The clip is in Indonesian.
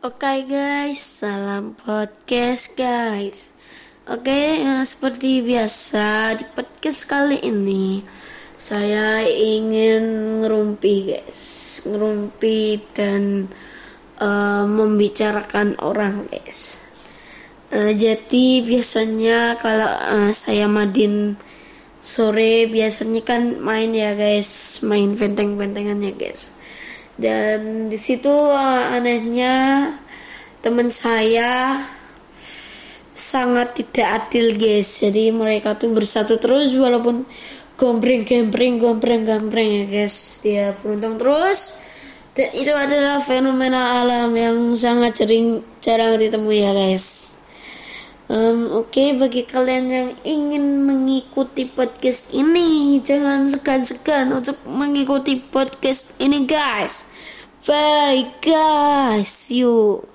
Oke guys, salam podcast guys. Oke, eh, seperti biasa di podcast kali ini saya ingin ngerumpi guys, ngerumpi dan eh, membicarakan orang guys. Eh, jadi biasanya kalau eh, saya madin sore biasanya kan main ya guys, main benteng-bentengan ya guys dan di situ uh, anehnya teman saya sangat tidak adil guys. Jadi mereka tuh bersatu terus walaupun gombreng gombreng gombreng gombreng ya guys. Dia beruntung terus. Dan itu adalah fenomena alam yang sangat sering jarang ditemui ya guys Um, Oke, okay, bagi kalian yang ingin mengikuti podcast ini, jangan segan-segan untuk mengikuti podcast ini, guys. Bye, guys. You.